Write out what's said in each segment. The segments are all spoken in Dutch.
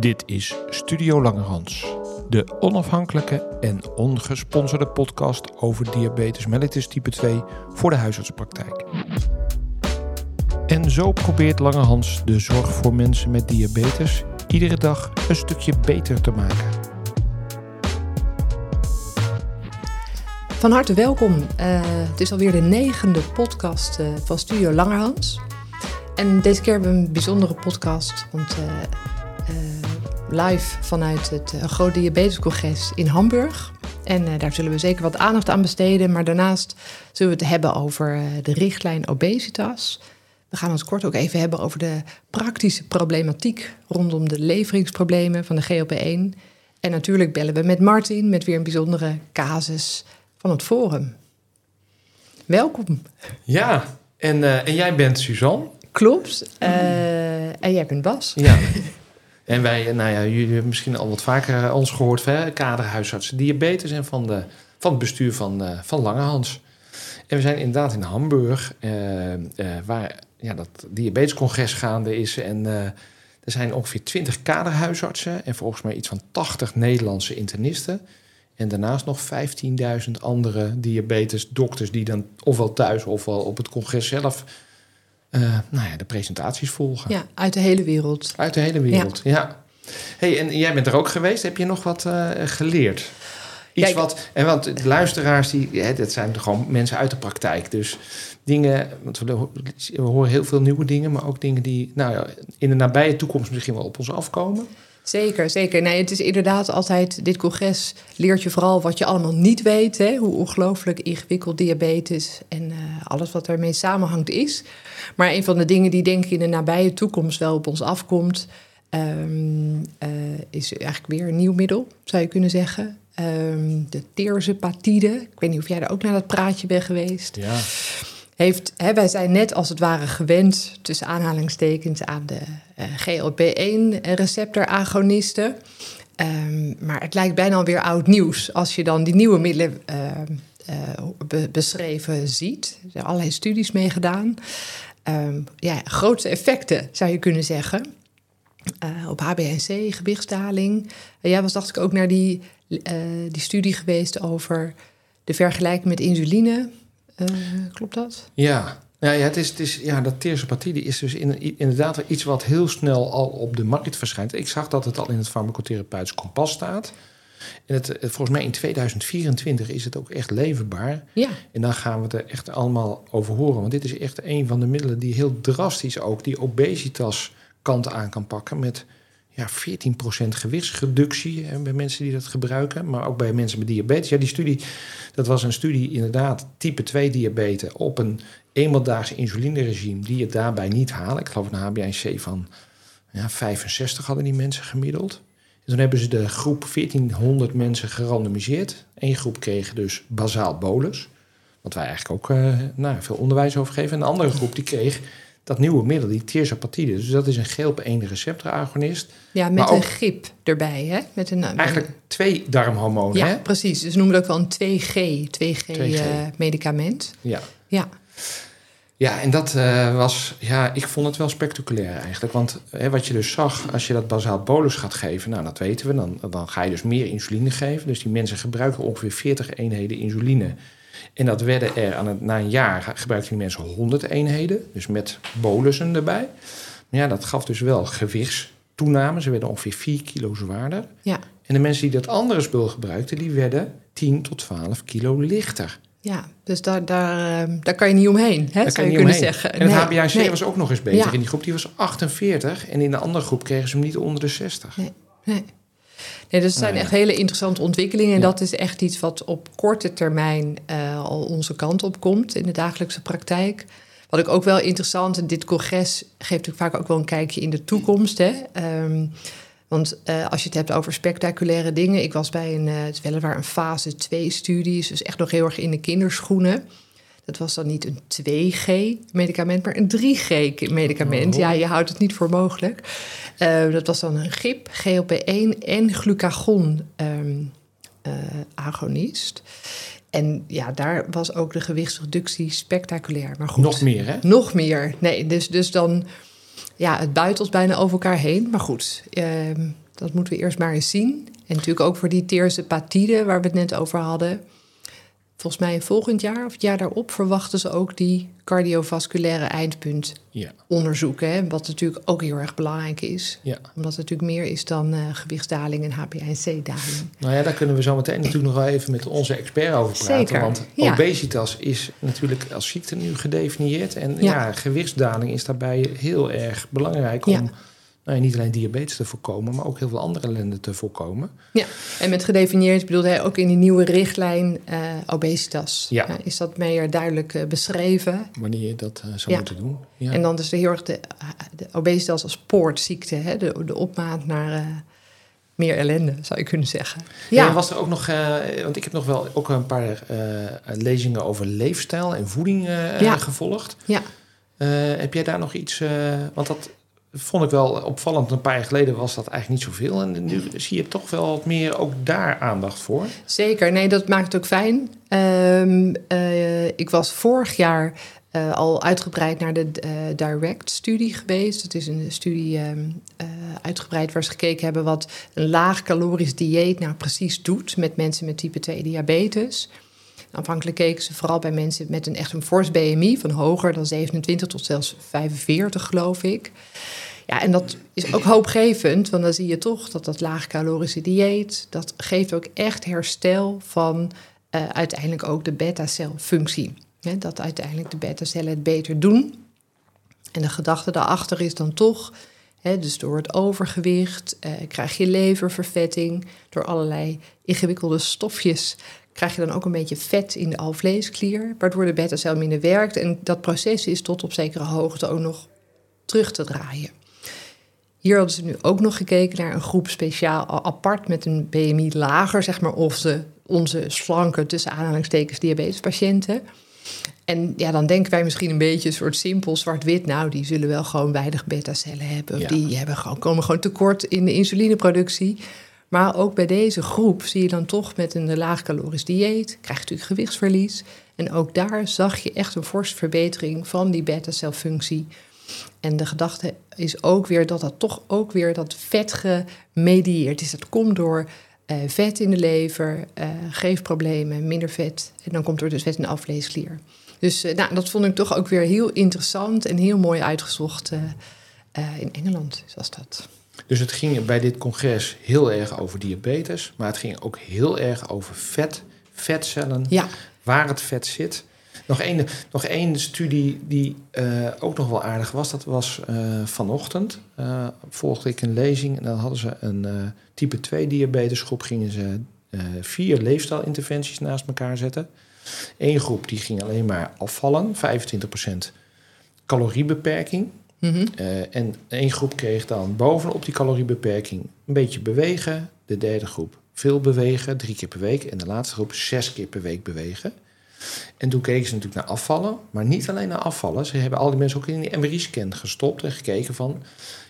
Dit is Studio Langerhans, de onafhankelijke en ongesponsorde podcast over diabetes mellitus type 2 voor de huisartspraktijk. En zo probeert Langerhans de zorg voor mensen met diabetes iedere dag een stukje beter te maken. Van harte welkom. Uh, het is alweer de negende podcast uh, van Studio Langerhans. En deze keer hebben we een bijzondere podcast, want uh, live vanuit het uh, Groot Diabetescongres in Hamburg. En daar zullen we zeker wat aandacht aan besteden. Maar daarnaast zullen we het hebben over de richtlijn obesitas. We gaan ons kort ook even hebben over de praktische problematiek rondom de leveringsproblemen van de GLP-1. En natuurlijk bellen we met Martin met weer een bijzondere casus van het Forum. Welkom. Ja, en, uh, en jij bent Suzanne. Klopt. Uh, en jij bent Bas. Ja. En wij, nou ja, jullie hebben misschien al wat vaker ons gehoord, kaderhuisartsen diabetes en van, de, van het bestuur van, uh, van Langehans. En we zijn inderdaad in Hamburg, uh, waar ja, dat diabetescongres gaande is. En er zijn ongeveer 20 kaderhuisartsen en volgens mij iets van 80 Nederlandse internisten. En daarnaast nog 15.000 andere diabetesdokters die dan ofwel thuis ofwel op het congres zelf uh, nou ja, de presentaties volgen. Ja, uit de hele wereld. Uit de hele wereld, ja. ja. Hey, en jij bent er ook geweest. Heb je nog wat uh, geleerd? Iets ja, wat, en want de luisteraars, die, hè, dat zijn gewoon mensen uit de praktijk. Dus dingen, want we, we horen heel veel nieuwe dingen, maar ook dingen die nou ja, in de nabije toekomst misschien wel op ons afkomen. Zeker, zeker. Nee, het is inderdaad altijd, dit congres leert je vooral wat je allemaal niet weet. Hè? Hoe ongelooflijk ingewikkeld diabetes en uh, alles wat daarmee samenhangt is. Maar een van de dingen die denk ik in de nabije toekomst wel op ons afkomt... Um, uh, is eigenlijk weer een nieuw middel, zou je kunnen zeggen. Um, de teerzepatide. Ik weet niet of jij daar ook naar dat praatje bent geweest. Ja heeft, hè, wij zijn net als het ware gewend, tussen aanhalingstekens, aan de uh, GLP-1-receptoragonisten. Um, maar het lijkt bijna alweer oud nieuws als je dan die nieuwe middelen uh, uh, be beschreven ziet. Er zijn allerlei studies mee gedaan. Um, ja, grote effecten zou je kunnen zeggen. op HbA1c, gewichtsdaling. jij was, dacht ik, ook naar die, die studie geweest over de vergelijking met insuline. Uh, klopt dat? Ja, ja, ja, het is, het is, ja dat teersopathie is dus in, inderdaad iets wat heel snel al op de markt verschijnt. Ik zag dat het al in het farmacotherapeutisch kompas staat. En het, volgens mij in 2024 is het ook echt leverbaar. Ja. En dan gaan we het er echt allemaal over horen. Want dit is echt een van de middelen die heel drastisch ook die obesitas kant aan kan pakken. Met ja, 14% gewichtsreductie hè, bij mensen die dat gebruiken. Maar ook bij mensen met diabetes. Ja, die studie, dat was een studie inderdaad type 2 diabetes op een eenmaaldaags insulineregime die het daarbij niet halen. Ik geloof een HbA1c van ja, 65 hadden die mensen gemiddeld. En toen hebben ze de groep 1400 mensen gerandomiseerd. Eén groep kreeg dus bazaal bolus. Wat wij eigenlijk ook uh, nou, veel onderwijs over geven. En de andere groep die kreeg dat nieuwe middel, die tirzepatide. Dus dat is een GLP-1 receptoragonist. Ja, met een GIP erbij, hè? Met een, eigenlijk twee darmhormonen, ja, hè? precies. Dus noemen we het ook wel een 2G, 2G-medicament. Uh, ja. ja. Ja, en dat uh, was, ja, ik vond het wel spectaculair eigenlijk. Want hè, wat je dus zag, als je dat bazaal bolus gaat geven, nou dat weten we, dan, dan ga je dus meer insuline geven. Dus die mensen gebruiken ongeveer 40 eenheden insuline en dat werden er aan het, na een jaar gebruikten die mensen 100 eenheden, dus met bolussen erbij. Maar ja, dat gaf dus wel gewichtstoename. Ze werden ongeveer 4 kilo zwaarder. Ja. En de mensen die dat andere spul gebruikten, die werden 10 tot 12 kilo lichter. Ja, dus daar, daar, ehm, daar kan je niet omheen, hè, zou je kunnen omheen. zeggen. En het nee, HbA1c nee. was ook nog eens beter. Ja. In die groep die was 48 en in de andere groep kregen ze hem niet onder de 60. Nee, nee. Nee, dus het zijn echt hele interessante ontwikkelingen. En dat is echt iets wat op korte termijn uh, al onze kant op komt in de dagelijkse praktijk. Wat ik ook wel interessant, en dit congres geeft natuurlijk vaak ook wel een kijkje in de toekomst. Hè? Um, want uh, als je het hebt over spectaculaire dingen. Ik was bij een, uh, het is weliswaar een fase 2 studie, dus echt nog heel erg in de kinderschoenen. Dat was dan niet een 2G-medicament, maar een 3G-medicament. Oh. Ja, je houdt het niet voor mogelijk. Uh, dat was dan een GIP, GLP-1 en glucagon-agonist. Ehm, uh, en ja, daar was ook de gewichtsreductie spectaculair. Maar goed, nog meer, hè? Nog meer. Nee, dus, dus dan... Ja, het buitelt bijna over elkaar heen. Maar goed, uh, dat moeten we eerst maar eens zien. En natuurlijk ook voor die teersepatide waar we het net over hadden. Volgens mij volgend jaar of het jaar daarop verwachten ze ook die cardiovasculaire eindpunt Ja. onderzoeken. Hè? Wat natuurlijk ook heel erg belangrijk is. ja. Omdat het natuurlijk meer is dan eh, gewichtsdaling en HbA1c-daling. Nou ja, daar kunnen we zo meteen natuurlijk nog wel even met onze expert over praten. Zeker, Want ja. obesitas is natuurlijk als ziekte nu gedefinieerd. En ja, gewichtsdaling is daarbij heel erg belangrijk om nou ja, niet alleen diabetes te voorkomen, maar ook heel veel andere ellende te voorkomen. Ja, en met gedefinieerd bedoelde hij ook in die nieuwe richtlijn eh, obesitas. Ja. Is dat meer duidelijk eh, beschreven. Wanneer je dat eh, zou Ja. moeten doen. Ja. En dan is er heel erg de, de obesitas als poortziekte, hè? De, de opmaat naar meer ellende, zou je kunnen zeggen. Ja. En was er ook nog, want ik heb nog wel ook een paar lezingen over leefstijl en voeding eh, Ja. gevolgd. ja. Heb jij daar nog iets, want dat vond ik wel opvallend. Een paar jaar geleden was dat eigenlijk niet zoveel. En nu zie je toch wel wat meer ook daar aandacht voor. Zeker, nee, dat maakt het ook fijn. Ehm, eh, ik was vorig jaar eh, al uitgebreid naar de eh, Direct-studie geweest. Het is een studie ehm, eh, uitgebreid waar ze gekeken hebben wat een laag calorisch dieet nou precies doet met mensen met type 2 diabetes. Aanvankelijk keken ze vooral bij mensen met een echt een fors BMI van hoger dan 27 tot zelfs 45, geloof ik. Ja, en dat is ook hoopgevend, want dan zie je toch dat dat laagcalorische dieet, dat geeft ook echt herstel van eh, uiteindelijk ook de beta-celfunctie. Dat uiteindelijk de beta-cellen het beter doen. En de gedachte daarachter is dan toch, hè, dus door het overgewicht eh, krijg je leververvetting, door allerlei ingewikkelde stofjes krijg je dan ook een beetje vet in de alvleesklier, waardoor de beta-cel minder werkt. En dat proces is tot op zekere hoogte ook nog terug te draaien. Hier hadden ze nu ook nog gekeken naar een groep speciaal apart met een BMI lager, zeg maar, of ze onze slanke, tussen aanhalingstekens, diabetespatiënten. En ja, dan denken wij misschien een beetje een soort simpel zwart-wit. Nou, die zullen wel gewoon weinig beta-cellen hebben. Of Ja. die hebben gewoon, komen gewoon tekort in de insulineproductie. Maar ook bij deze groep zie je dan toch met een laagcalorisch dieet, krijg je natuurlijk gewichtsverlies. En ook daar zag je echt een forse verbetering van die beta-celfunctie. En de gedachte is ook weer dat dat toch ook weer dat vet gemedieerd is. Dat komt door eh, vet in de lever, eh geefproblemen, minder vet. En dan komt er dus vet in de afvleesklier. Dus eh, nou, dat vond ik toch ook weer heel interessant en heel mooi uitgezocht in Engeland. Was dat. Dus het ging bij dit congres heel erg over diabetes. Maar het ging ook heel erg over vet, vetcellen, Ja, waar het vet zit. Nog één, nog één studie die eh, ook nog wel aardig was. Dat was eh, vanochtend. Eh, volgde ik een lezing en dan hadden ze een type 2 diabetesgroep. Gingen ze vier leefstijlinterventies naast elkaar zetten. Eén groep die ging alleen maar afvallen, 25% caloriebeperking. Mhm. En één groep kreeg dan bovenop die caloriebeperking een beetje bewegen. De derde groep veel bewegen, drie keer per week. En de laatste groep zes keer per week bewegen. En toen keken ze natuurlijk naar afvallen, maar niet alleen naar afvallen. Ze hebben al die mensen ook in die MRI-scan gestopt en gekeken van...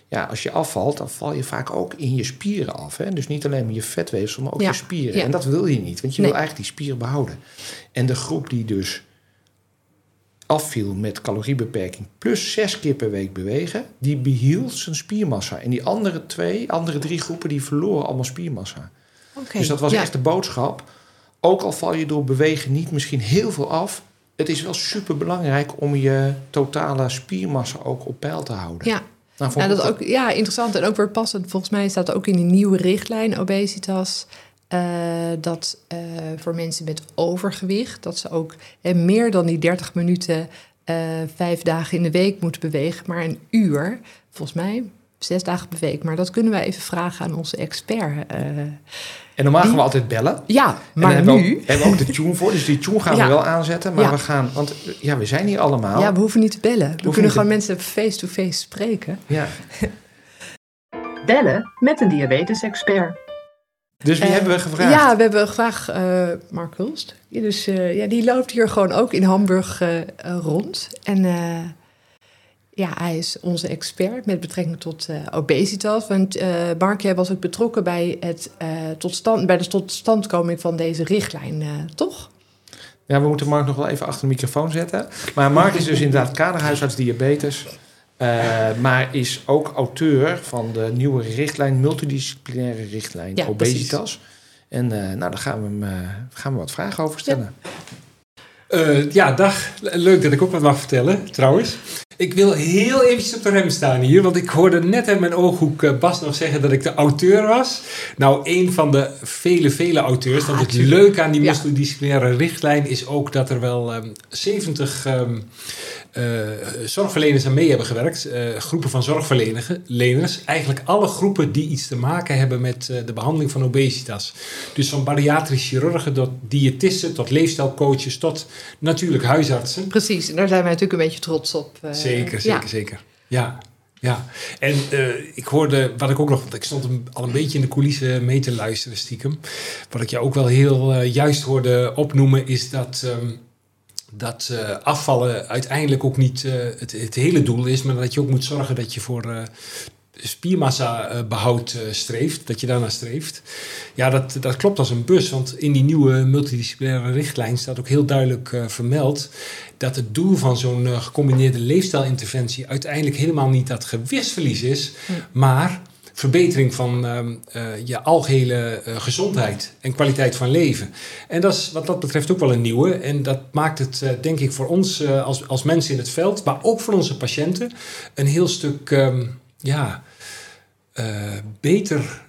Ja, als je afvalt, dan val je vaak ook in je spieren af. Hè? Dus niet alleen maar je vetweefsel, maar ook Ja, je spieren. ja. En dat wil je niet, want je Nee. wil eigenlijk die spieren behouden. En de groep die dus afviel met caloriebeperking plus zes keer per week bewegen, die behield zijn spiermassa. En die andere twee, andere drie groepen, die verloren allemaal spiermassa. Dus dat was ja. echt de boodschap. Ook al val je door bewegen niet misschien heel veel af, het is wel super belangrijk om je totale spiermassa ook op peil te houden. Ja, Nou, dat ook, ja, interessant en ook weer passend. Volgens mij staat ook in die nieuwe richtlijn obesitas... eh, dat eh, voor mensen met overgewicht... dat ze ook eh, meer dan die 30 minuten vijf dagen in de week moeten bewegen... maar een uur, volgens mij zes dagen per week. Maar dat kunnen wij even vragen aan onze expert. En normaal gaan we altijd bellen. ja, en maar hebben we, nu... ook, hebben we ook de tune voor. Dus die tune gaan we wel aanzetten. Maar Ja. we gaan, want ja, we zijn hier allemaal. Ja, we hoeven niet te bellen. We kunnen te- gewoon mensen face-to-face spreken. Ja. Bellen met een diabetes-expert. Dus wie Eh, hebben we gevraagd? Ja, we hebben gevraagd eh, Mark Hulst. Ja, dus eh, ja, die loopt hier gewoon ook in Hamburg rond. En ja, hij is onze expert met betrekking tot eh, obesitas. Want eh Mark, jij was ook betrokken bij, het, eh, tot stand, bij de totstandkoming van deze richtlijn, eh, toch? Ja, we moeten Mark nog wel even achter de microfoon zetten. Maar Mark is dus inderdaad kaderhuisarts diabetes. Uh, maar is ook auteur van de nieuwe richtlijn, multidisciplinaire richtlijn Ja, obesitas. En uh, nou, daar gaan we, hem, uh, gaan we wat vragen over stellen. Uh, ja, dag. Leuk dat ik ook wat mag vertellen, trouwens. Ik wil heel eventjes op de rem staan hier, want ik hoorde net uit mijn ooghoek uh, Bas nog zeggen dat ik de auteur was. Nou, een van de vele, vele auteurs. Want het leuke aan die multidisciplinaire richtlijn is ook dat er wel um, 70 um, uh, zorgverleners aan mee hebben gewerkt. Uh, groepen van zorgverleners. Eigenlijk alle groepen die iets te maken hebben met uh, de behandeling van obesitas. Dus van bariatrische chirurgen tot diëtisten, tot leefstijlcoaches, tot natuurlijk huisartsen. Precies, en daar zijn wij natuurlijk een beetje trots op. zeker, zeker, ja. zeker. Ja. Ja, en uh, ik hoorde, wat ik ook nog, want ik stond al een beetje in de coulissen mee te luisteren stiekem. Wat ik jou ook wel heel uh, juist hoorde opnoemen, is dat, um, dat uh, afvallen uiteindelijk ook niet het, het, hele doel is, maar dat je ook moet zorgen dat je voor spiermassa behoud streeft, dat je daarna streeft. Ja, dat, dat klopt als een bus, want in die nieuwe multidisciplinaire richtlijn staat ook heel duidelijk vermeld dat het doel van zo'n uh, gecombineerde leefstijlinterventie uiteindelijk helemaal niet dat gewichtsverlies is, hm. maar verbetering van uh, uh, je algehele gezondheid en kwaliteit van leven. En dat is wat dat betreft ook wel een nieuwe. En dat maakt het, denk ik, voor ons als, als mensen in het veld, maar ook voor onze patiënten, een heel stuk um, ja, beter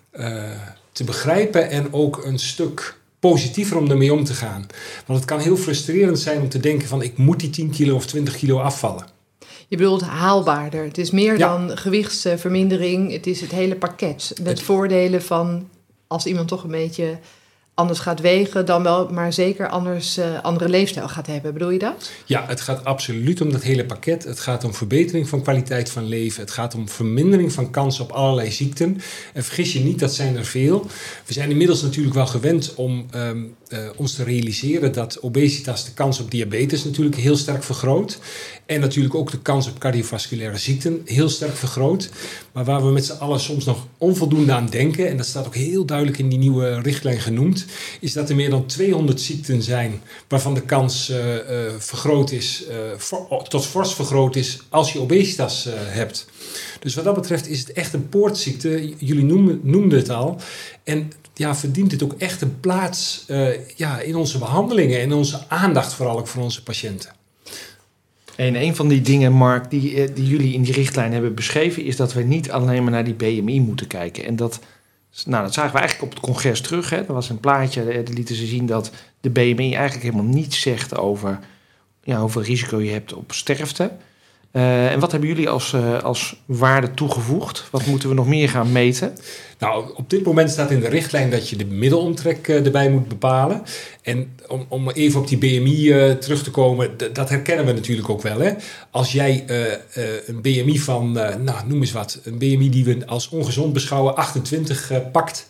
te begrijpen en ook een stuk positiever om ermee om te gaan. Want het kan heel frustrerend zijn om te denken van ik moet die 10 kilo of 20 kilo afvallen. Je bedoelt haalbaarder. Het is meer ja. dan gewichtsvermindering. Het is het hele pakket. Met het... voordelen van als iemand toch een beetje anders gaat wegen, dan wel, maar zeker anders uh, andere leefstijl gaat hebben. Bedoel je dat? Ja, het gaat absoluut om dat hele pakket. Het gaat om verbetering van kwaliteit van leven. Het gaat om vermindering van kans op allerlei ziekten. En vergis je niet, dat zijn er veel. We zijn inmiddels natuurlijk wel gewend om um, uh, ons te realiseren dat obesitas de kans op diabetes natuurlijk heel sterk vergroot. En natuurlijk ook de kans op cardiovasculaire ziekten heel sterk vergroot. Maar waar we met z'n allen soms nog onvoldoende aan denken, en dat staat ook heel duidelijk in die nieuwe richtlijn genoemd, is dat er meer dan 200 ziekten zijn waarvan de kans uh, uh, vergroot is, for, tot fors vergroot is als je obesitas hebt. Dus wat dat betreft is het echt een poortziekte. Jullie noemden, noemden het al. En ja, verdient het ook echt een plaats ja, in onze behandelingen en onze aandacht vooral ook voor onze patiënten. En een van die dingen, Mark, die, die jullie in die richtlijn hebben beschreven, is dat we niet alleen maar naar die BMI moeten kijken. En dat, nou, dat zagen we eigenlijk op het congres terug. Hè. Er was een plaatje, daar lieten ze zien dat de BMI eigenlijk helemaal niets zegt over ja, hoeveel risico je hebt op sterfte. Uh, en wat hebben jullie als, uh, als waarde toegevoegd? Wat moeten we nog meer gaan meten? Nou, op dit moment staat in de richtlijn dat je de middelomtrek uh, erbij moet bepalen. En om, om even op die BMI terug te komen, dat herkennen we natuurlijk ook wel. Hè? Als jij een BMI van, nou noem eens wat, een BMI die we als ongezond beschouwen, 28 pakt.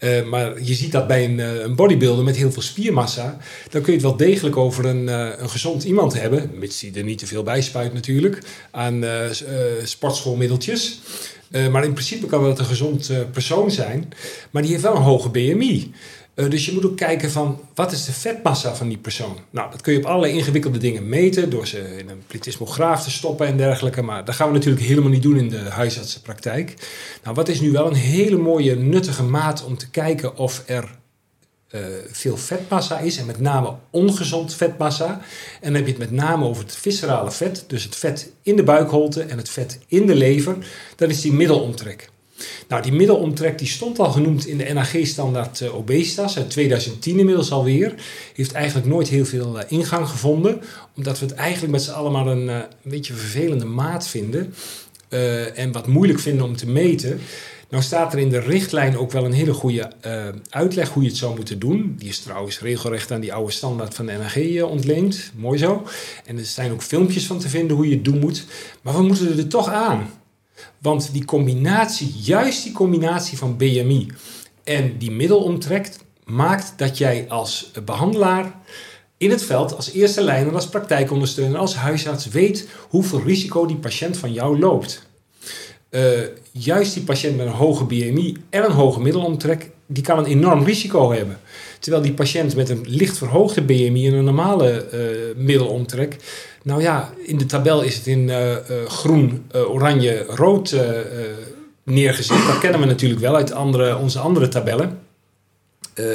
Uh, maar je ziet dat bij een, uh, een, bodybuilder met heel veel spiermassa, dan kun je het wel degelijk over een, uh, een gezond iemand hebben, mits hij er niet te veel bij spuit natuurlijk, aan sportschoolmiddeltjes. maar in principe kan dat een gezond persoon zijn, maar die heeft wel een hoge BMI. Uh, dus je moet ook kijken van wat is de vetmassa van die persoon. Nou, dat kun je op allerlei ingewikkelde dingen meten door ze in een plethysmograaf te stoppen en dergelijke. Maar dat gaan we natuurlijk helemaal niet doen in de huisartsenpraktijk. Nou, wat is nu wel een hele mooie nuttige maat om te kijken of er uh, veel vetmassa is en met name ongezond vetmassa. En dan heb je het met name over het viscerale vet, dus het vet in de buikholte en het vet in de lever. Dan is die middelomtrek. Nou, die middelomtrek die stond al genoemd in de NAG-standaard uh, obesitas uit 2010 inmiddels alweer. Heeft eigenlijk nooit heel veel uh, ingang gevonden, omdat we het eigenlijk met z'n een, uh, een beetje vervelende maat vinden. en wat moeilijk vinden om te meten. Nou staat er in de richtlijn ook wel een hele goede uitleg hoe je het zou moeten doen. Die is trouwens regelrecht aan die oude standaard van de NAG ontleend. Mooi zo. En er zijn ook filmpjes van te vinden hoe je het doen moet. Maar we moeten er toch aan. Want die combinatie, juist die combinatie van BMI en die middelomtrek, maakt dat jij als behandelaar in het veld, als eerste lijner, als praktijkondersteuner, als huisarts weet hoeveel risico die patiënt van jou loopt. Uh, juist die patiënt met een hoge BMI en een hoge middelomtrek, die kan een enorm risico hebben. Terwijl die patiënt met een licht verhoogde BMI en een normale uh, middelomtrek, nou ja, in de tabel is het in uh, groen, oranje, rood neergezet. Dat kennen we natuurlijk wel uit andere, onze andere tabellen. Uh,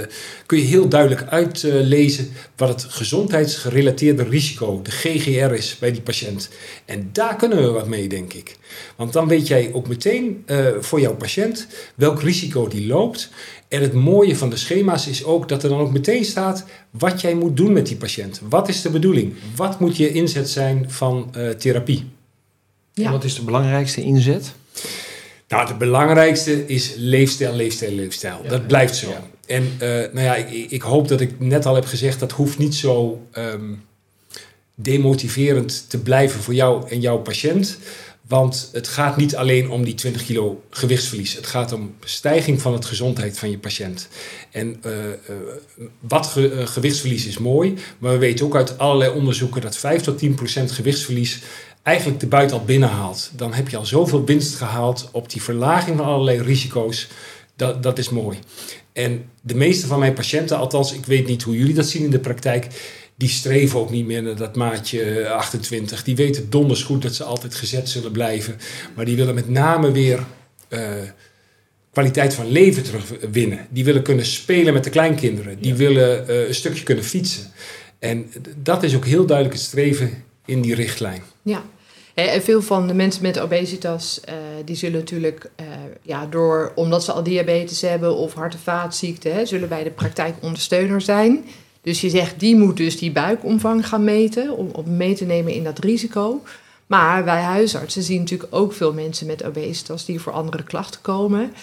kun je heel duidelijk uitlezen wat het gezondheidsgerelateerde risico, de GGR, is bij die patiënt. En daar kunnen we wat mee, denk ik. Want dan weet jij ook meteen uh, voor jouw patiënt welk risico die loopt. En het mooie van de schema's is ook dat er dan ook meteen staat wat jij moet doen met die patiënt. Wat is de bedoeling? Wat moet je inzet zijn van uh, therapie? Ja. En wat is de belangrijkste inzet? Nou, het belangrijkste is leefstijl, leefstijl, leefstijl. Ja, dat blijft zo. Ja. En uh, nou ja, ik, ik, hoop dat ik net al heb gezegd, dat hoeft niet zo um, demotiverend te blijven voor jou en jouw patiënt. Want het gaat niet alleen om die 20 kilo gewichtsverlies. Het gaat om stijging van het gezondheid van je patiënt. En uh, uh, wat ge, gewichtsverlies is mooi, maar we weten ook uit allerlei onderzoeken dat 5 tot 10 procent gewichtsverlies eigenlijk de buiten al binnenhaalt. Dan heb je al zoveel winst gehaald op die verlaging van allerlei risico's. Dat, dat is mooi. En de meeste van mijn patiënten, althans, ik weet niet hoe jullie dat zien in de praktijk, die streven ook niet meer naar dat maatje 28. Die weten donders goed dat ze altijd gezet zullen blijven. Maar die willen met name weer uh, kwaliteit van leven terugwinnen. Die willen kunnen spelen met de kleinkinderen. Die willen uh, een stukje kunnen fietsen. En dat is ook heel duidelijk het streven in die richtlijn. Ja, en veel van de mensen met obesitas, uh, die zullen natuurlijk, uh, ja, door, omdat ze al diabetes hebben of hart- en vaatziekten, zullen bij de praktijk ondersteuner zijn. Dus je zegt, die moet dus die buikomvang gaan meten, om, om mee te nemen in dat risico. Maar wij huisartsen zien natuurlijk ook veel mensen met obesitas die voor andere klachten komen.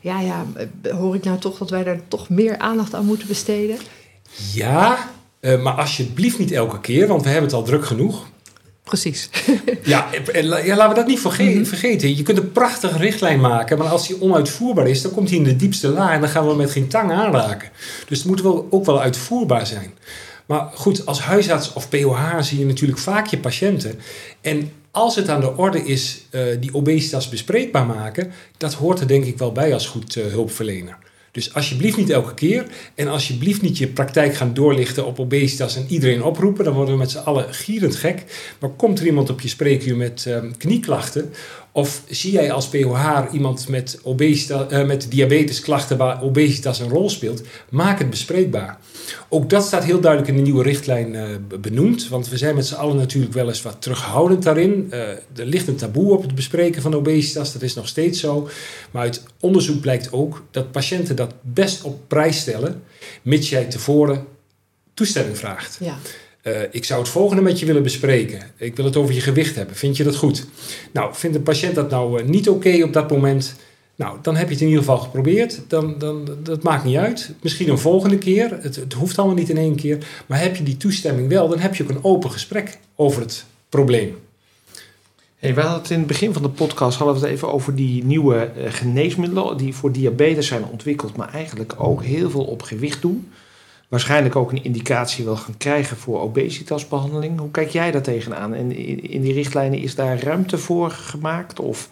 Ja, ja, hoor ik nou toch dat wij daar toch meer aandacht aan moeten besteden? Ja, maar alsjeblieft niet elke keer, want we hebben het al druk genoeg. Precies. ja, en, ja, laten we dat niet verge vergeten. Je kunt een prachtige richtlijn maken, maar als die onuitvoerbaar is, dan komt hij in de diepste la en dan gaan we met geen tang aanraken. Dus het moet wel, ook wel uitvoerbaar zijn. Maar goed, als huisarts of POH zie je natuurlijk vaak je patiënten. En als het aan de orde is uh, die obesitas bespreekbaar maken, dat hoort er denk ik wel bij als goed uh, hulpverlener. Dus alsjeblieft niet elke keer. En alsjeblieft niet je praktijk gaan doorlichten op obesitas en iedereen oproepen. Dan worden we met z'n allen gierend gek. Maar komt er iemand op je spreekuur met um, knieklachten? Of zie jij als POH iemand met, obesitas, uh, met diabetesklachten waar obesitas een rol speelt? Maak het bespreekbaar. Ook dat staat heel duidelijk in de nieuwe richtlijn uh, benoemd. Want we zijn met z'n allen natuurlijk wel eens wat terughoudend daarin. Uh, er ligt een taboe op het bespreken van obesitas, dat is nog steeds zo. Maar uit onderzoek blijkt ook dat patiënten dat best op prijs stellen, mits jij tevoren toestemming vraagt. Ja. Uh, ik zou het volgende met je willen bespreken. Ik wil het over je gewicht hebben. Vind je dat goed? Nou, vindt de patiënt dat nou uh, niet oké op dat moment? Nou, dan heb je het in ieder geval geprobeerd. Dan, dan, dat maakt niet uit. Misschien een volgende keer. Het, het hoeft allemaal niet in één keer. Maar heb je die toestemming wel, dan heb je ook een open gesprek over het probleem. Hey, we hadden het in het begin van de podcast hadden we het even over die nieuwe uh, geneesmiddelen die voor diabetes zijn ontwikkeld, maar eigenlijk ook heel veel op gewicht doen waarschijnlijk ook een indicatie wil gaan krijgen voor obesitasbehandeling. Hoe kijk jij daar tegenaan? En in die richtlijnen is daar ruimte voor gemaakt? Of?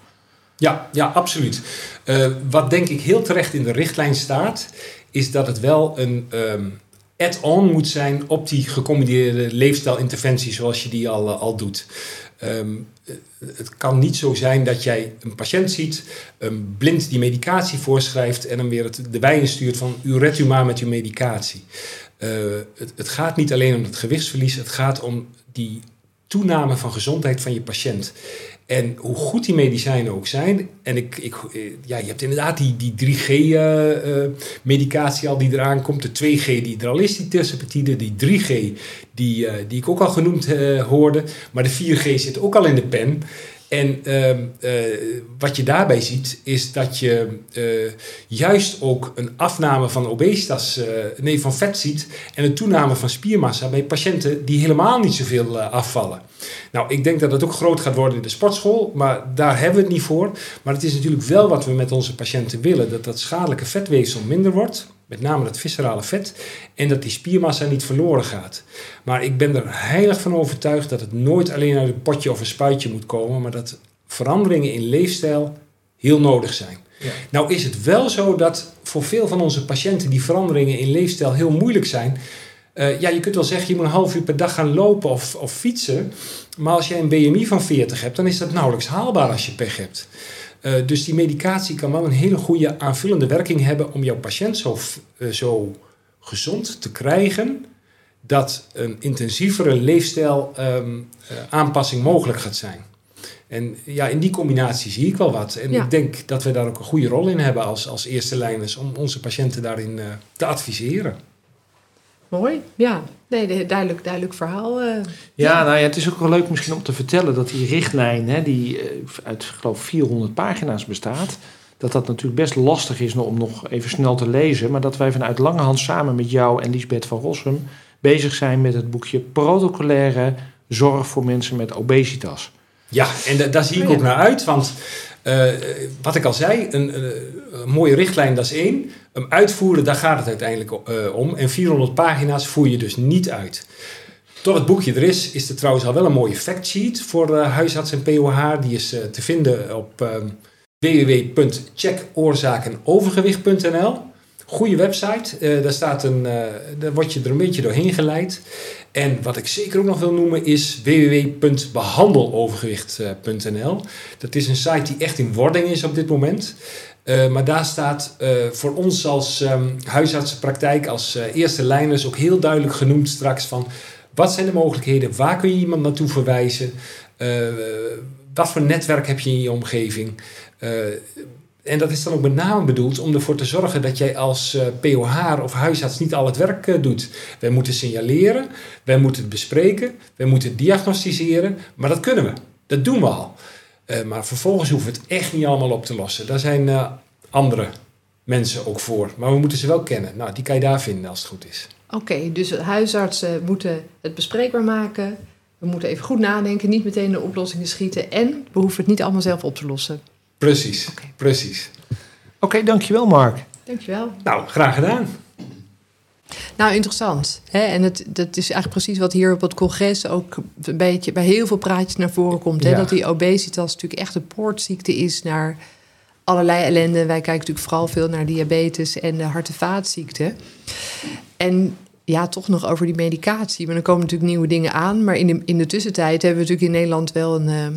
Ja, ja, absoluut. Uh, wat denk ik heel terecht in de richtlijn staat, is dat het wel een um, add-on moet zijn op die gecombineerde leefstijlinterventie zoals je die al, uh, al doet. Um, het kan niet zo zijn dat jij een patiënt ziet, een blind die medicatie voorschrijft en dan weer het, de wijn stuurt van u redt u maar met uw medicatie. Uh, het, het gaat niet alleen om het gewichtsverlies, het gaat om die toename van gezondheid van je patiënt. En hoe goed die medicijnen ook zijn. En ik, ik, ja, je hebt inderdaad die, die 3G-medicatie uh, uh, al die eraan komt. De 2G die er die tersepetide. Die 3G die, die ik ook al genoemd hoorde. Maar de 4G zit ook al in de pen. En wat je daarbij ziet, is dat je juist ook een afname van obesitas, nee, van vet ziet. En een toename van spiermassa bij patiënten die helemaal niet zoveel afvallen. Nou, ik denk dat het ook groot gaat worden in de sportschool, maar daar hebben we het niet voor. Maar het is natuurlijk wel wat we met onze patiënten willen: dat dat schadelijke vetweefsel minder wordt, met name dat viscerale vet, en dat die spiermassa niet verloren gaat. Maar ik ben er heilig van overtuigd dat het nooit alleen uit een potje of een spuitje moet komen, maar dat veranderingen in leefstijl heel nodig zijn. Ja. Nou is het wel zo dat voor veel van onze patiënten die veranderingen in leefstijl heel moeilijk zijn. Eh, ja, je kunt wel zeggen, je moet een half uur per dag gaan lopen of, of fietsen. Maar als jij een BMI van 40 hebt, dan is dat nauwelijks haalbaar als je pech hebt. Eh, dus die medicatie kan wel een hele goede aanvullende werking hebben om jouw patiënt zo, uh, zo gezond te krijgen dat een intensievere leefstijl um, aanpassing mogelijk gaat zijn. En ja, in die combinatie zie ik wel wat. En Ja. ik denk dat we daar ook een goede rol in hebben als, als eerste lijners om onze patiënten daarin te adviseren. Mooi, ja. Nee, de- duidelijk, duidelijk verhaal. eh. Ja, nou ja, het is ook wel leuk misschien om te vertellen dat die richtlijn, hè, die eh, uit geloof 400 pagina's bestaat, dat dat natuurlijk best lastig is om nog even snel te lezen, maar dat wij vanuit Langehand samen met jou en Liesbeth van Rossum bezig zijn met het boekje Protocolaire Zorg voor mensen met obesitas. Ja, en da- daar zie ik Oh ook naar uit, want eh, wat ik al zei, een, een, een mooie richtlijn, dat is één. Hem uitvoeren, daar gaat het uiteindelijk eh, om. En 400 pagina's voer je dus niet uit. Tot het boekje er is, is er trouwens al wel een mooie factsheet voor eh, huisarts en POH. Die is eh, te vinden op ehm www.checkoorzakenovergewicht.nl. Goede website, Eh, daar, staat een, eh, daar word je er een beetje doorheen geleid. En wat ik zeker ook nog wil noemen is www.behandelovergewicht.nl. Dat is een site die echt in wording is op dit moment. Eh, maar daar staat eh, voor ons als ehm, huisartsenpraktijk, als eh, eerste lijners ook heel duidelijk genoemd straks van wat zijn de mogelijkheden, waar kun je iemand naartoe verwijzen, wat voor netwerk heb je in je omgeving. Eh, en dat is dan ook met name bedoeld om ervoor te zorgen dat jij als eh, POH of huisarts niet al het werk eh, doet. Wij moeten signaleren, wij moeten het bespreken, wij moeten het maar dat kunnen we. Dat doen we al. Eh, maar vervolgens hoeven we het echt niet allemaal op te lossen. Daar zijn eh, andere mensen ook voor. Maar we moeten ze wel kennen. Nou, die kan je daar vinden als het goed is. Oké, dus huisartsen moeten het bespreekbaar maken. We moeten even goed nadenken, niet meteen de oplossingen schieten. En we hoeven het niet allemaal zelf op te lossen. Precies, Oké. precies. Oké, dankjewel Mark. Dankjewel. Nou, graag gedaan. Nou, interessant. Hè? En het, dat is eigenlijk precies wat hier op het congres ook een beetje bij heel veel praatjes naar voren komt. Hè? Ja. Dat die obesitas natuurlijk echt een poortziekte is naar allerlei ellende. Wij kijken natuurlijk vooral veel naar diabetes en de hart- en vaatziekten. En ja, toch nog over die medicatie. Maar er komen natuurlijk nieuwe dingen aan. Maar in de, in de tussentijd hebben we natuurlijk in Nederland wel een ehm,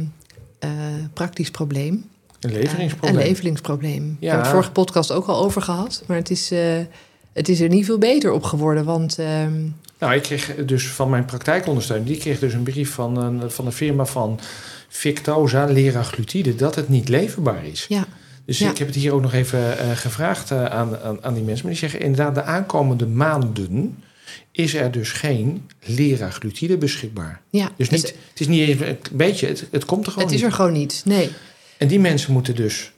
eh, praktisch probleem. Een Eh, leveringsprobleem. een leveringsprobleem. Ja. We hebben het vorige podcast ook al over gehad. Maar het is, eh, het is er niet veel beter op geworden. Want ehm, Nou, ik kreeg dus van mijn praktijkondersteuner, die kreeg dus een brief van, een, van de firma van Victoza, leraglutide, dat het niet leverbaar is. ja, Dus Ja. ik heb het hier ook nog even eh, gevraagd aan, aan, aan die mensen. Maar die zeggen inderdaad, de aankomende maanden is er dus geen leraglutide beschikbaar. ja. Dus niet, het, het is niet even een beetje, het, het komt er gewoon het is niet. er gewoon niet. Nee. En die mensen moeten dus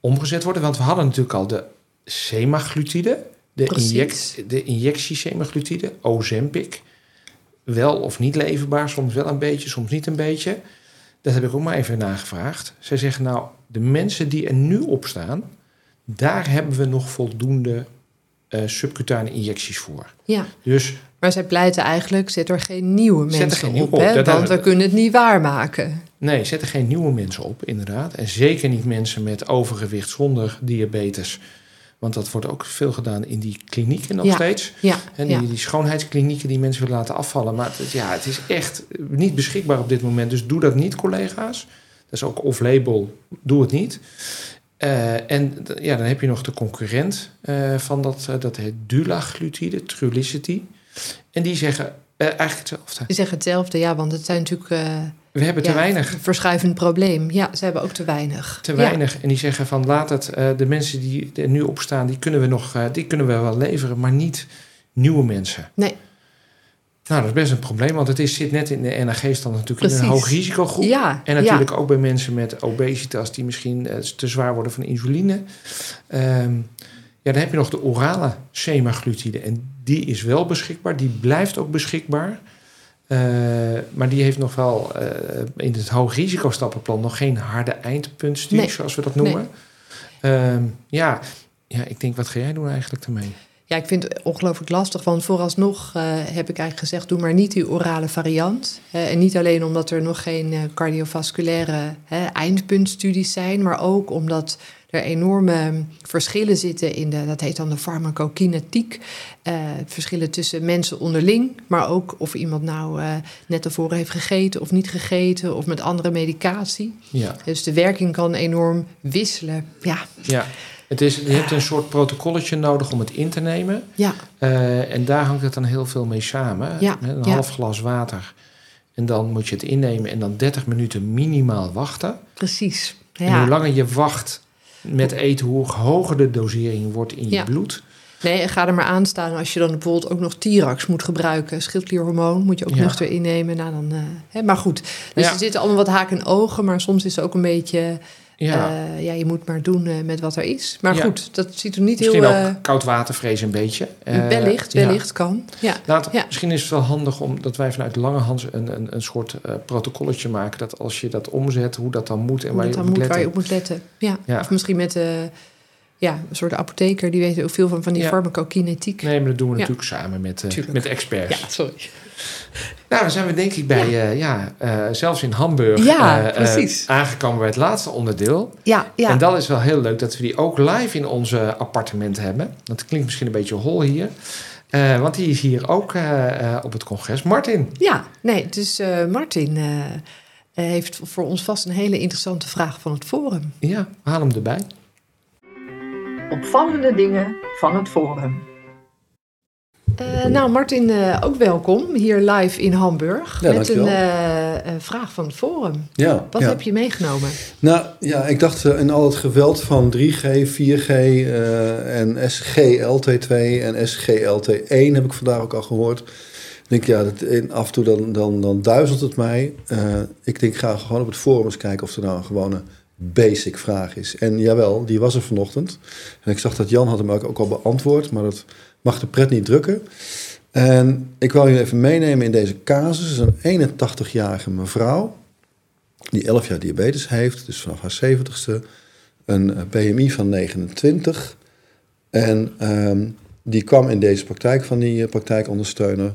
omgezet worden. Want we hadden natuurlijk al de semaglutide. De, inject, de injectie semaglutide, Ozempic. Wel of niet leverbaar, soms wel een beetje, soms niet een beetje. Dat heb ik ook maar even nagevraagd. Zij zeggen nou, de mensen die er nu op staan... daar hebben we nog voldoende eh, subcutane injecties voor. Ja. Dus Maar zij pleiten eigenlijk, zet er geen nieuwe mensen op. op, Hè? dat want we. kunnen het niet waarmaken. Nee, zet er geen nieuwe mensen op, inderdaad. En zeker niet mensen met overgewicht zonder diabetes. Want dat wordt ook veel gedaan in die klinieken nog Ja. steeds. Ja, En die, ja. die schoonheidsklinieken die mensen willen laten afvallen. Maar het, ja, het is echt niet beschikbaar op dit moment. Dus doe dat niet, collega's. Dat is ook off-label. Doe het niet. Eh, en ja, dan heb je nog de concurrent eh, van dat. eh, dat heet dulaglutide, Trulicity. En die zeggen eigenlijk hetzelfde. Die zeggen hetzelfde, ja, want het zijn natuurlijk We hebben te ja, weinig. een verschuivend probleem. Ja, ze hebben ook te weinig. te Ja. weinig. En die zeggen van laat het, eh, de mensen die er nu op staan, die kunnen we nog, eh, die kunnen we wel leveren, maar niet nieuwe mensen. Nee. Nou, dat is best een probleem, want het is, zit net in de NAG-stand natuurlijk in een hoog risicogroep. Ja, En ja. natuurlijk ook bij mensen met obesitas die misschien eh, te zwaar worden van insuline. Ehm, ja, dan heb je nog de orale semaglutide. En die is wel beschikbaar. Die blijft ook beschikbaar. Eh, maar die heeft nog wel eh, in het hoog risicostappenplan nog geen harde eindpuntstudie, Nee. zoals we dat noemen. Ehm, ja. ja, ik denk, wat ga jij doen eigenlijk ermee? Ja, ik vind het ongelooflijk lastig. Want vooralsnog uh, heb ik eigenlijk gezegd: doe maar niet die orale variant. Uh, en niet alleen omdat er nog geen uh, cardiovasculaire eindpuntstudies zijn, maar ook omdat er enorme verschillen zitten in de, dat heet dan de farmacokinetiek. verschillen tussen mensen onderling, maar ook of iemand nou net tevoren heeft gegeten of niet gegeten, of met andere medicatie. Ja. Dus de werking kan enorm wisselen. Ja. ja. Het is, je hebt een soort protocolletje nodig om het in te nemen. Ja. Uh, en daar hangt het dan heel veel mee samen. Ja. Een ja. half glas water. En dan moet je het innemen en dan 30 minuten minimaal wachten. Precies. Ja. En hoe langer je wacht met eten, hoe hoger de dosering wordt in je Ja. bloed. Nee, en ga er maar aan staan als je dan bijvoorbeeld ook nog Tirax moet gebruiken. Schildklierhormoon moet je ook Ja. nuchter innemen. Nou, dan, eh, hè, maar goed, dus Ja. er zitten allemaal wat haken en ogen. Maar soms is het ook een beetje... Ja. eh, ja, je moet maar doen eh, met wat er is. Maar Ja. goed, dat ziet er niet Misschien heel... ook eh, koud water vrezen een beetje. Wellicht, ja. wellicht kan. Ja. Laat. Misschien is het wel handig om dat wij vanuit Langehans een, een, een soort protocolletje maken. Dat als je dat omzet, hoe dat dan moet en Hoe waar je op moet moet, waar je op moet letten. Ja. Ja. Of misschien met ja, een soort apotheker, die weet ook veel van, van die Ja. farmacokinetiek. Nee, maar dat doen we Ja. natuurlijk samen met, met experts. Ja, sorry. Nou, dan zijn we denk ik bij, ja, ja eh, zelfs in Hamburg Ja, eh, eh, aangekomen bij het laatste onderdeel. Ja, ja. En dat is wel heel leuk dat we die ook live in onze appartement hebben. Dat klinkt misschien een beetje hol hier. Eh, want die is hier ook eh, eh, op het congres. Martin. Ja, nee, dus eh, Martin eh, eh, heeft voor ons vast een hele interessante vraag van het forum. Ja, haal hem erbij. Opvallende dingen van het forum. Eh, nou, Martin, eh, ook welkom hier live in Hamburg Ja, met een dankjewel. eh, vraag van het forum. Ja, Wat ja. heb je meegenomen? Nou ja, ik dacht in al het geweld van 3G, 4G eh, en SGLT2 en SGLT1 heb ik vandaag ook al gehoord. Ik denk ja, dat, af en toe dan, dan, dan duizelt het mij. Ik denk ga gewoon op het forum eens kijken of er nou een gewone basic vraag is. En jawel, die was er vanochtend. En ik zag dat Jan had hem ook al beantwoord, maar dat mag de pret niet drukken. En ik wil je even meenemen in deze casus. Een 81-jarige mevrouw die 11 jaar diabetes heeft, dus vanaf haar 70ste, een eh, BMI van 29. En ehm, die kwam in deze praktijk van die eh, praktijkondersteuner.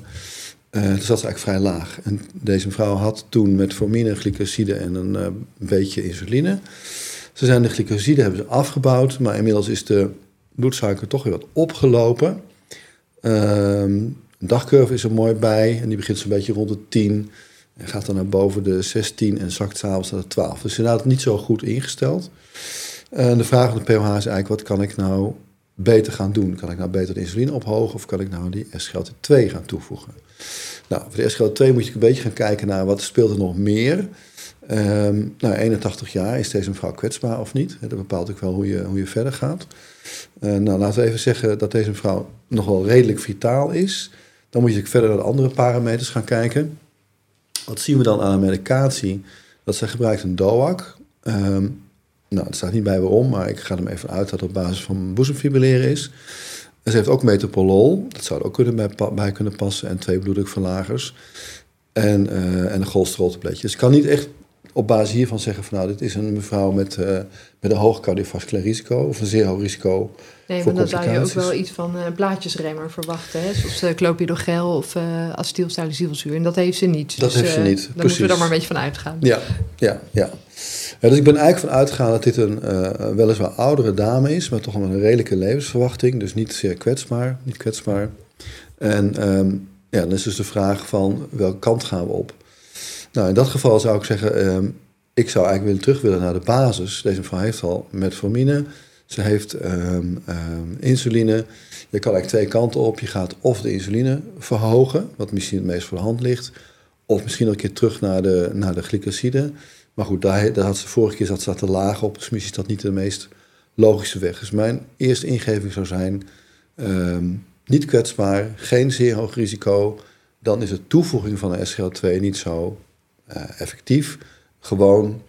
eh toen zat ze eigenlijk vrij laag. En deze mevrouw had toen met formine, glycoside en een eh, beetje insuline. Ze zijn de glycoside hebben ze afgebouwd, maar inmiddels is de bloedsuiker toch weer wat opgelopen. Ehm een dagcurve is er mooi bij en die begint zo'n beetje rond de 10. En gaat dan naar boven de 16 en zakt s'avonds naar de 12. Dus inderdaad niet zo goed ingesteld. En de vraag van de POH is eigenlijk, wat kan ik nou beter gaan doen? Kan ik nou beter de insuline ophogen of kan ik nou die SGLT2 gaan toevoegen? Nou, voor de SGLT2 moet je een beetje gaan kijken naar wat speelt er nog meer. Ehm nou, 81 jaar, is deze mevrouw kwetsbaar of niet? Dat bepaalt ook wel hoe je, hoe je verder gaat. Eh, nou, laten we even zeggen dat deze mevrouw nog wel redelijk vitaal is. Dan moet je verder naar de andere parameters gaan kijken. Wat zien we dan aan de medicatie? Dat zij gebruikt een DOAC. Ehm, nou, het staat niet bij waarom, maar ik ga er even uit dat het op basis van boezemfibrilleren is. En ze heeft ook metoprolol, dat zou er ook kunnen bij, kunnen passen, en twee bloeddrukverlagers. En, eh, en een cholesteroltabletje. Dus ik kan niet echt op basis hiervan zeggen van nou, dit is een mevrouw met, eh, met een hoog cardiovasculair risico of een zeer hoog risico. Nee, maar dan zou je ook wel iets van eh blaadjesremmer verwachten. Hè? Zoals uh, clopidogrel of uh, acetylsalicylzuur. En dat heeft ze niet. Dat dus, heeft ze niet, Daar moeten we dan maar een beetje van uitgaan. Ja, ja, ja. Ja, dus ik ben eigenlijk van uitgegaan dat dit een weliswaar oudere dame is, maar toch wel een redelijke levensverwachting. Dus niet zeer kwetsbaar, niet kwetsbaar. En ehm, ja, dan is dus de vraag van welke kant gaan we op? Nou, in dat geval zou ik zeggen, ehm, ik zou eigenlijk willen terug willen naar de basis. Deze mevrouw heeft al metformine, ze heeft ehm, ehm, insuline. Je kan eigenlijk twee kanten op. Je gaat of de insuline verhogen, wat misschien het meest voor de hand ligt, of misschien een keer terug naar de, naar de glycoside. Maar goed, daar, daar had ze vorige keer zat ze te laag op. Dus misschien is dat niet de meest logische weg. Dus mijn eerste ingeving zou zijn: niet kwetsbaar, geen zeer hoog risico. Dan is de toevoeging van een SGL2 niet zo effectief. Gewoon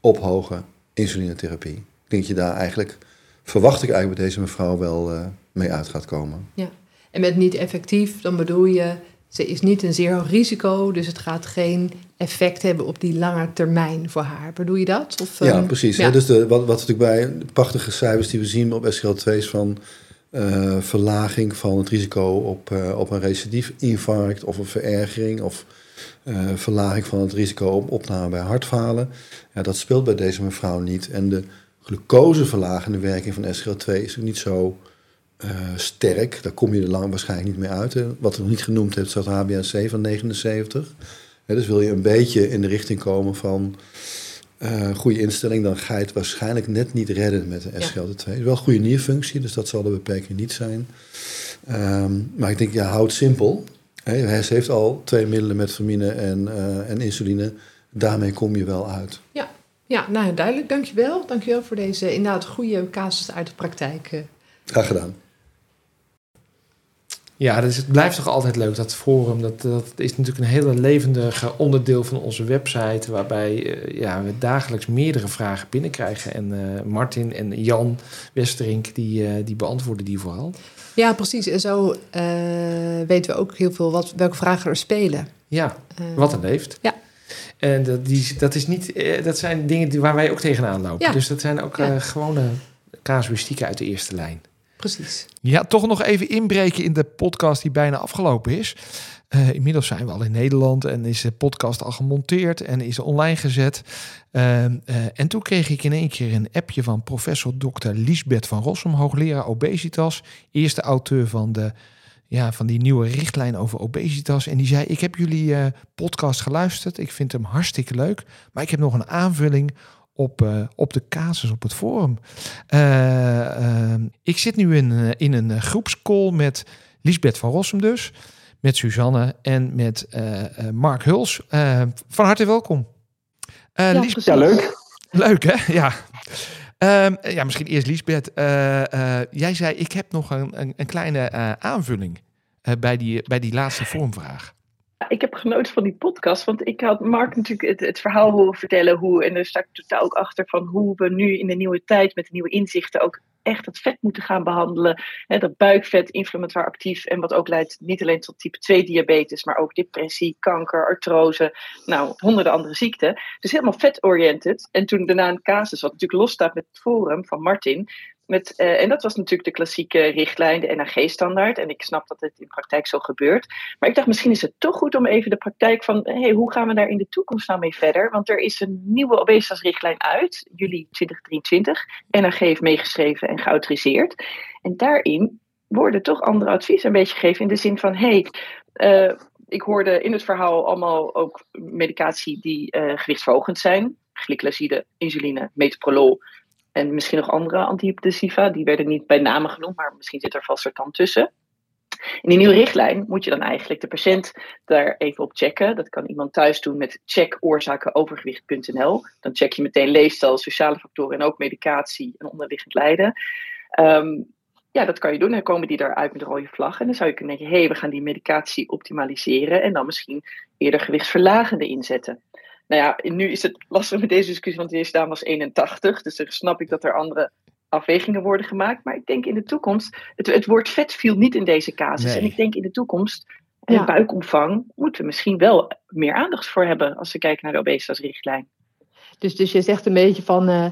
ophogen insulinetherapie. Ik denk dat je daar eigenlijk, verwacht ik eigenlijk bij deze mevrouw wel eh, mee uit gaat komen. En met niet effectief, dan bedoel je... ze is niet een zeer hoog risico... dus het gaat geen effect hebben op die lange termijn voor haar. Bedoel je dat? Of, Ja, ehm, precies. ja. Hè? Dus de, wat, wat natuurlijk bij de prachtige cijfers die we zien op SGL2's van eh, verlaging van het risico op, uh, op een recidief-infarct of een verergering of uh, verlaging van het risico op opname bij hartfalen. Ja, dat speelt bij deze mevrouw niet. En de glucoseverlagende werking van SGL2 is ook niet zo sterk. Daar kom je er lang waarschijnlijk niet mee uit. Hè. Wat er nog niet genoemd heeft, is dat HbA1c van 79. dus wil je een beetje in de richting komen van uh, goede instelling, dan ga je het waarschijnlijk net niet redden met de SGLT2. Het is wel een goede nierfunctie, dus dat zal de beperking niet zijn. Um, maar ik denk, ja, houd simpel. Hij heeft al twee middelen, metformine en, uh, en insuline. Daarmee kom je wel uit. Ja, ja nou duidelijk. Dankjewel. Dankjewel voor deze inderdaad goede casus uit de praktijk. Eh. Graag gedaan. Ja, dus het blijft toch altijd leuk, dat forum. Dat, dat is natuurlijk een hele levendige onderdeel van onze website... waarbij uh, ja, we dagelijks meerdere vragen binnenkrijgen. En uh, Martin en Jan Westerink, die, uh, die beantwoorden die vooral. Ja, precies. En zo weten we ook heel veel wat, welke vragen er spelen. Ja, wat er leeft. Ja. En dat, die, dat, is niet, dat zijn dingen die, waar wij ook tegenaan lopen. Ja. Dus dat zijn ook ja. gewone casuïstieken uit de eerste lijn. Precies. Ja, toch nog even inbreken in de podcast die bijna afgelopen is. Uh, inmiddels zijn we al in Nederland en is de podcast al gemonteerd en is online gezet. Uh, uh, en toen kreeg ik in één keer een appje van professor Dr. Liesbeth van Rossum, hoogleraar obesitas, eerste auteur van, de, ja, van die nieuwe richtlijn over obesitas. En die zei: Ik heb jullie podcast geluisterd, ik vind hem hartstikke leuk, maar ik heb nog een aanvulling op, op de casus op het forum. Uh, ik zit nu in, in een groepscall met Lisbeth van Rossum dus, met Suzanne en met Mark Huls. van harte welkom. ja, ja, leuk. Leuk hè? Ja. ja, misschien eerst Lisbeth. jij zei, ik heb nog een, een, een kleine aanvulling bij, die, bij die laatste vormvraag ik heb genoten van die podcast, want ik had Mark natuurlijk het, het, verhaal horen vertellen hoe, en daar sta ik totaal ook achter van hoe we nu in de nieuwe tijd met de nieuwe inzichten ook echt het vet moeten gaan behandelen. Hè, dat buikvet, inflammatoire actief en wat ook leidt niet alleen tot type 2 diabetes, maar ook depressie, kanker, artrose, nou honderden andere ziekten. Dus helemaal vet-oriented. En toen daarna een casus, wat natuurlijk losstaat met het forum van Martin, met, uh, en dat was natuurlijk de klassieke richtlijn, de NAG-standaard. En ik snap dat het in praktijk zo gebeurt. Maar ik dacht, misschien is het toch goed om even de praktijk van... hey, hoe gaan we daar in de toekomst nou mee verder? Want er is een nieuwe obesitasrichtlijn uit, juli 2023. NAG heeft meegeschreven en geautoriseerd. En daarin worden toch andere adviezen een beetje gegeven... in de zin van, hey, uh, ik hoorde in het verhaal allemaal ook medicatie die uh, gewichtsverhogend zijn. Glycoside, insuline, metoprolol en misschien nog andere antihypertensiva. Die werden niet bij name genoemd, maar misschien zit er vast dan tussen. In die nieuwe richtlijn moet je dan eigenlijk de patiënt daar even op checken. Dat kan iemand thuis doen met checkoorzakenovergewicht.nl. Dan check je meteen leefstijl, sociale factoren en ook medicatie en onderliggend lijden. Um, ja, dat kan je doen. Dan komen die eruit met rode vlag. En dan zou je kunnen denken, hé, hey, we gaan die medicatie optimaliseren. En dan misschien eerder gewichtsverlagende inzetten. Nou ja, nu is het lastig met deze discussie, want deze dame was 81. Dus dan snap ik dat er andere afwegingen worden gemaakt. Maar ik denk in de toekomst, het, het woord vet viel niet in deze casus. En ik denk in de toekomst, eh, ja. buikomvang, moeten we misschien wel meer aandacht voor hebben als we kijken naar de obesitasrichtlijn. Dus, dus je zegt een beetje van, uh,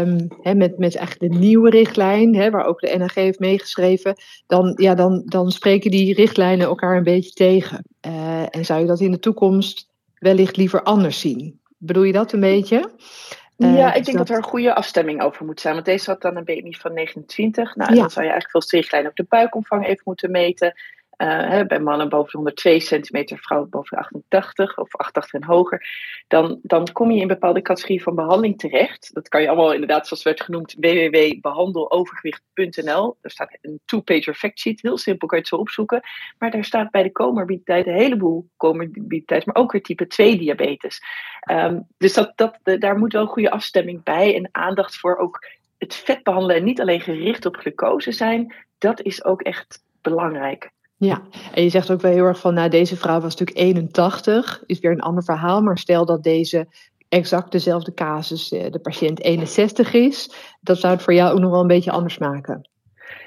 um, hè, met, met eigenlijk de nieuwe richtlijn, hè, waar ook de NAG heeft meegeschreven, dan, ja, dan, dan spreken die richtlijnen elkaar een beetje tegen. Uh, en zou je dat in de toekomst wellicht liever anders zien. Bedoel je dat een beetje? Ja, uh, ik denk dat... er een goede afstemming over moet zijn. Want deze had dan een BMI van 29. Nou, dan zou je eigenlijk veel strichtlijnen op de buikomvang even moeten meten. Uh, bij mannen boven de 102 centimeter, vrouwen boven de 88 of 88 en hoger, dan, dan kom je in bepaalde categorieën van behandeling terecht. Dat kan je allemaal inderdaad, zoals werd genoemd, www.behandelovergewicht.nl. Daar staat een two-pager factsheet, heel simpel kan je het zo opzoeken. Maar daar staat bij de comorbiditeit een heleboel comorbiditeit, maar ook weer type 2 diabetes. Um, dus dat, dat, daar moet wel goede afstemming bij en aandacht voor ook het vet behandelen en niet alleen gericht op glucose zijn. Dat is ook echt belangrijk. Ja, en je zegt ook wel heel erg van, nou deze vrouw was natuurlijk 81, is weer een ander verhaal, maar stel dat deze exact dezelfde casus, eh, de patiënt 61 is, dat zou het voor jou ook nog wel een beetje anders maken.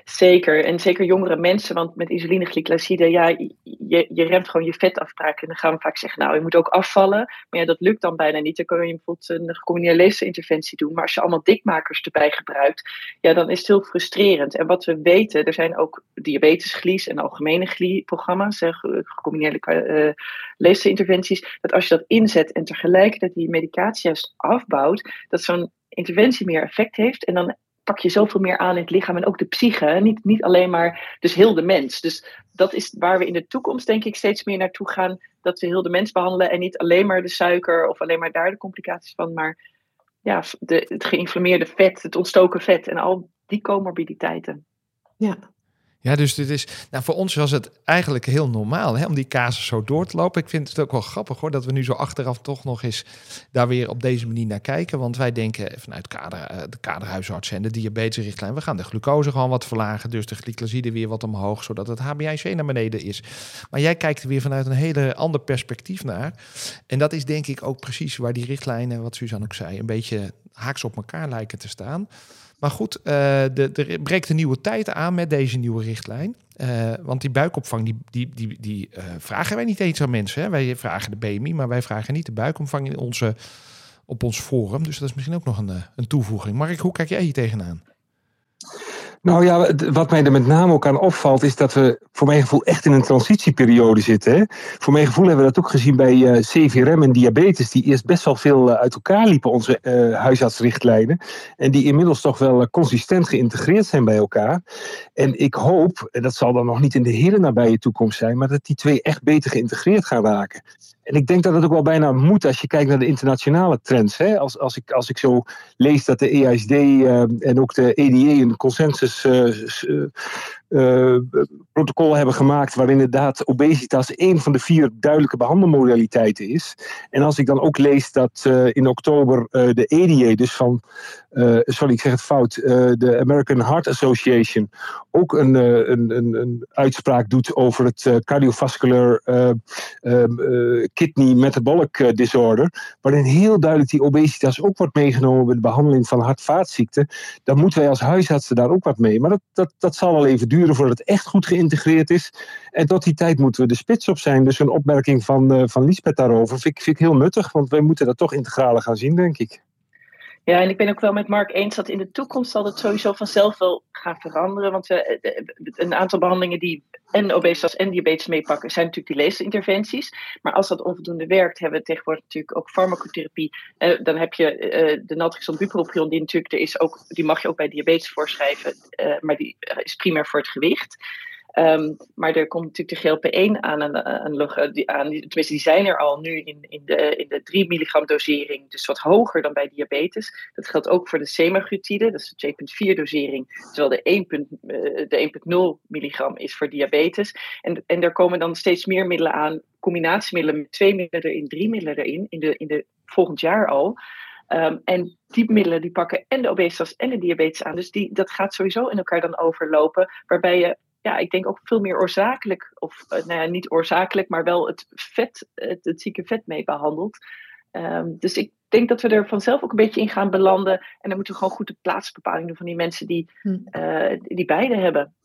Zeker, en zeker jongere mensen, want met insulineglycoside, ja, je, je remt gewoon je vetafbraak. En dan gaan we vaak zeggen, nou, je moet ook afvallen. Maar ja, dat lukt dan bijna niet. Dan kun je bijvoorbeeld een gecombineerde leesinterventie doen. Maar als je allemaal dikmakers erbij gebruikt, ja, dan is het heel frustrerend. En wat we weten, er zijn ook diabetesglies en algemene glie-programma's, gecombineerde uh, leesinterventies, dat als je dat inzet en tegelijkertijd die medicatie juist afbouwt, dat zo'n interventie meer effect heeft. En dan pak je zoveel meer aan in het lichaam en ook de psyche. Niet, niet alleen maar, dus heel de mens. Dus dat is waar we in de toekomst denk ik steeds meer naartoe gaan. Dat we heel de mens behandelen en niet alleen maar de suiker of alleen maar daar de complicaties van. Maar ja, de, het geïnflammeerde vet, het ontstoken vet en al die comorbiditeiten. Ja, ja, dus dit is, nou, voor ons was het eigenlijk heel normaal hè, om die casus zo door te lopen. Ik vind het ook wel grappig hoor, dat we nu zo achteraf toch nog eens daar weer op deze manier naar kijken. Want wij denken vanuit kader, eh, de kaderhuisarts en de diabetesrichtlijn, we gaan de glucose gewoon wat verlagen, dus de glycoside weer wat omhoog, zodat het HbA1c naar beneden is. Maar jij kijkt er weer vanuit een hele ander perspectief naar. En dat is denk ik ook precies waar die richtlijnen, wat Suzanne ook zei, een beetje haaks op elkaar lijken te staan. Maar goed, er breekt een nieuwe tijd aan met deze nieuwe richtlijn. Uh, want die buikopvang, die, die, die, die uh, vragen wij niet eens aan mensen. Hè? Wij vragen de BMI, maar wij vragen niet de buikomvang in onze, op ons forum. Dus dat is misschien ook nog een, een toevoeging. Mark, hoe kijk jij hier tegenaan? Nou ja, wat mij er met name ook aan opvalt, is dat we voor mijn gevoel echt in een transitieperiode zitten. Hè? Voor mijn gevoel hebben we dat ook gezien bij uh, eh, CVRM en diabetes, die eerst best wel veel uh, uit elkaar liepen, onze uh, huisartsrichtlijnen. En die inmiddels toch wel consistent geïntegreerd zijn bij elkaar. En ik hoop, en dat zal dan nog niet in de hele nabije toekomst zijn, maar dat die twee echt beter geïntegreerd gaan raken. En ik denk dat het ook wel bijna moet als je kijkt naar de internationale trends. Hè? Als, als, ik, als ik zo lees dat de EISD uh, en ook de EDA een consensus uh, uh, protocol hebben gemaakt waarin inderdaad obesitas een van de vier duidelijke behandelmodaliteiten is. En als ik dan ook lees dat uh, in oktober uh, de ADA, dus van, sorry ik zeg het fout, de American Heart Association, ook een, een, een, een uitspraak doet over het cardiovascular kidney metabolic disorder, waarin heel duidelijk die obesitas ook wordt meegenomen bij de behandeling van hart-vaatziekten, dan moeten wij als huisartsen daar ook wat mee. Maar dat, dat, dat zal wel even duren voordat het echt goed geïntegreerd is. En tot die tijd moeten we de spits op zijn. Dus een opmerking van, uh, van Lisbeth daarover vind ik, vind ik heel nuttig, want wij moeten dat toch integraler gaan zien, denk ik. Ja, en ik ben ook wel met Mark eens dat in de toekomst zal het sowieso vanzelf wel gaan veranderen. Want we, eh, eh, een aantal behandelingen die en obesitas en diabetes meepakken, zijn natuurlijk die leesinterventies. Maar als dat onvoldoende werkt, hebben we tegenwoordig natuurlijk ook farmacotherapie. Uh, dan heb je uh, de naltrexon bupropion, die natuurlijk er is ook, die mag je ook bij diabetes voorschrijven, maar die is primair voor het gewicht. Um, maar er komt natuurlijk de GLP-1 aan, aan, aan, die, aan, tenminste die zijn er al nu in, in, de, in de 3 milligram dosering, dus wat hoger dan bij diabetes. Dat geldt ook voor de semaglutide, dat is de 2,4 dosering, terwijl de 1,0 de 1,0 milligram is voor diabetes. En, en er komen dan steeds meer middelen aan, combinatiemiddelen met twee middelen erin, drie middelen erin, in de, in de volgend jaar al. Um, en die middelen die pakken en de obesitas en de diabetes aan. Dus die, dat gaat sowieso in elkaar dan overlopen. Waarbij je ja, ik denk ook veel meer oorzakelijk, of uh, nou ja, niet oorzakelijk, maar wel het vet, het, het zieke vet mee behandeld. Um, dus ik denk dat we er vanzelf ook een beetje in gaan belanden. En dan moeten we gewoon goed de plaatsbepaling doen van die mensen die, uh, die beide hebben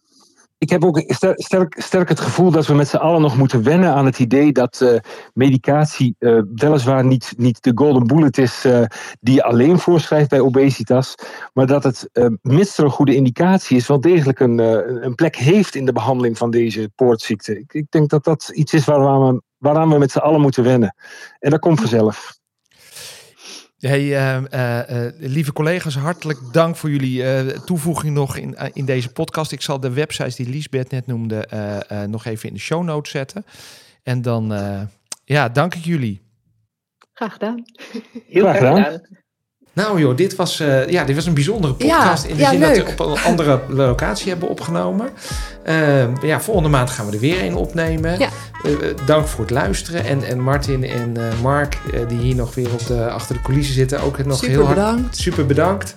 ik heb ook sterk, sterk het gevoel dat we met z'n allen nog moeten wennen aan het idee dat uh, medicatie uh, weliswaar niet, niet de golden bullet is uh, die je alleen voorschrijft bij obesitas, maar dat het, mits er een goede indicatie is, wel degelijk een, een plek heeft in de behandeling van deze poortziekte. Ik, ik denk dat dat iets is waaraan we, waaraan we met z'n allen moeten wennen. En dat komt vanzelf. Hey, uh, uh, lieve collega's, hartelijk dank voor jullie toevoeging nog in, in deze podcast. Ik zal de websites die Liesbeth net noemde nog even in de show notes zetten. En dan, ja, dank ik jullie. Graag gedaan. Heel graag gedaan. Nou joh, dit was, uh, ja, dit was een bijzondere podcast. Ja, in de ja, zin leuk. dat we op een andere locatie hebben opgenomen. Uh, ja, volgende maand gaan we er weer een opnemen. Ja. Uh, dank voor het luisteren. En, en Martin en Mark, die hier nog weer op de, achter de coulissen zitten, ook nog super heel hard. bedankt. Super bedankt.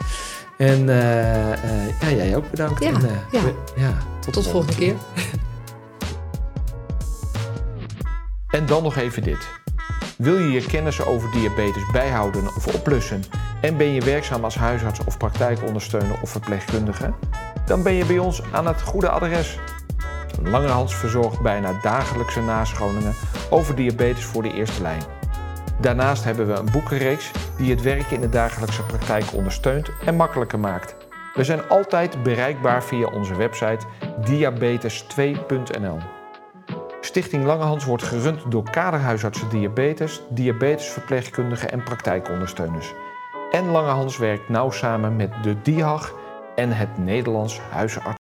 En ja, jij ook bedankt. Ja, en, ja. we- ja, tot, Tot de volgende keer. En dan nog even dit. Wil je je kennis over diabetes bijhouden of oplussen? En ben je werkzaam als huisarts of praktijkondersteuner of verpleegkundige? Dan ben je bij ons aan het goede adres. Langerhans verzorgt bijna dagelijkse nascholingen over diabetes voor de eerste lijn. Daarnaast hebben we een boekenreeks die het werk in de dagelijkse praktijk ondersteunt en makkelijker maakt. We zijn altijd bereikbaar via onze website diabetes2.nl. Stichting Langehans wordt gerund door kaderhuisartsen diabetes, diabetesverpleegkundigen en praktijkondersteuners. En Langehans werkt nauw samen met de DIHAG en het Nederlands Huisarts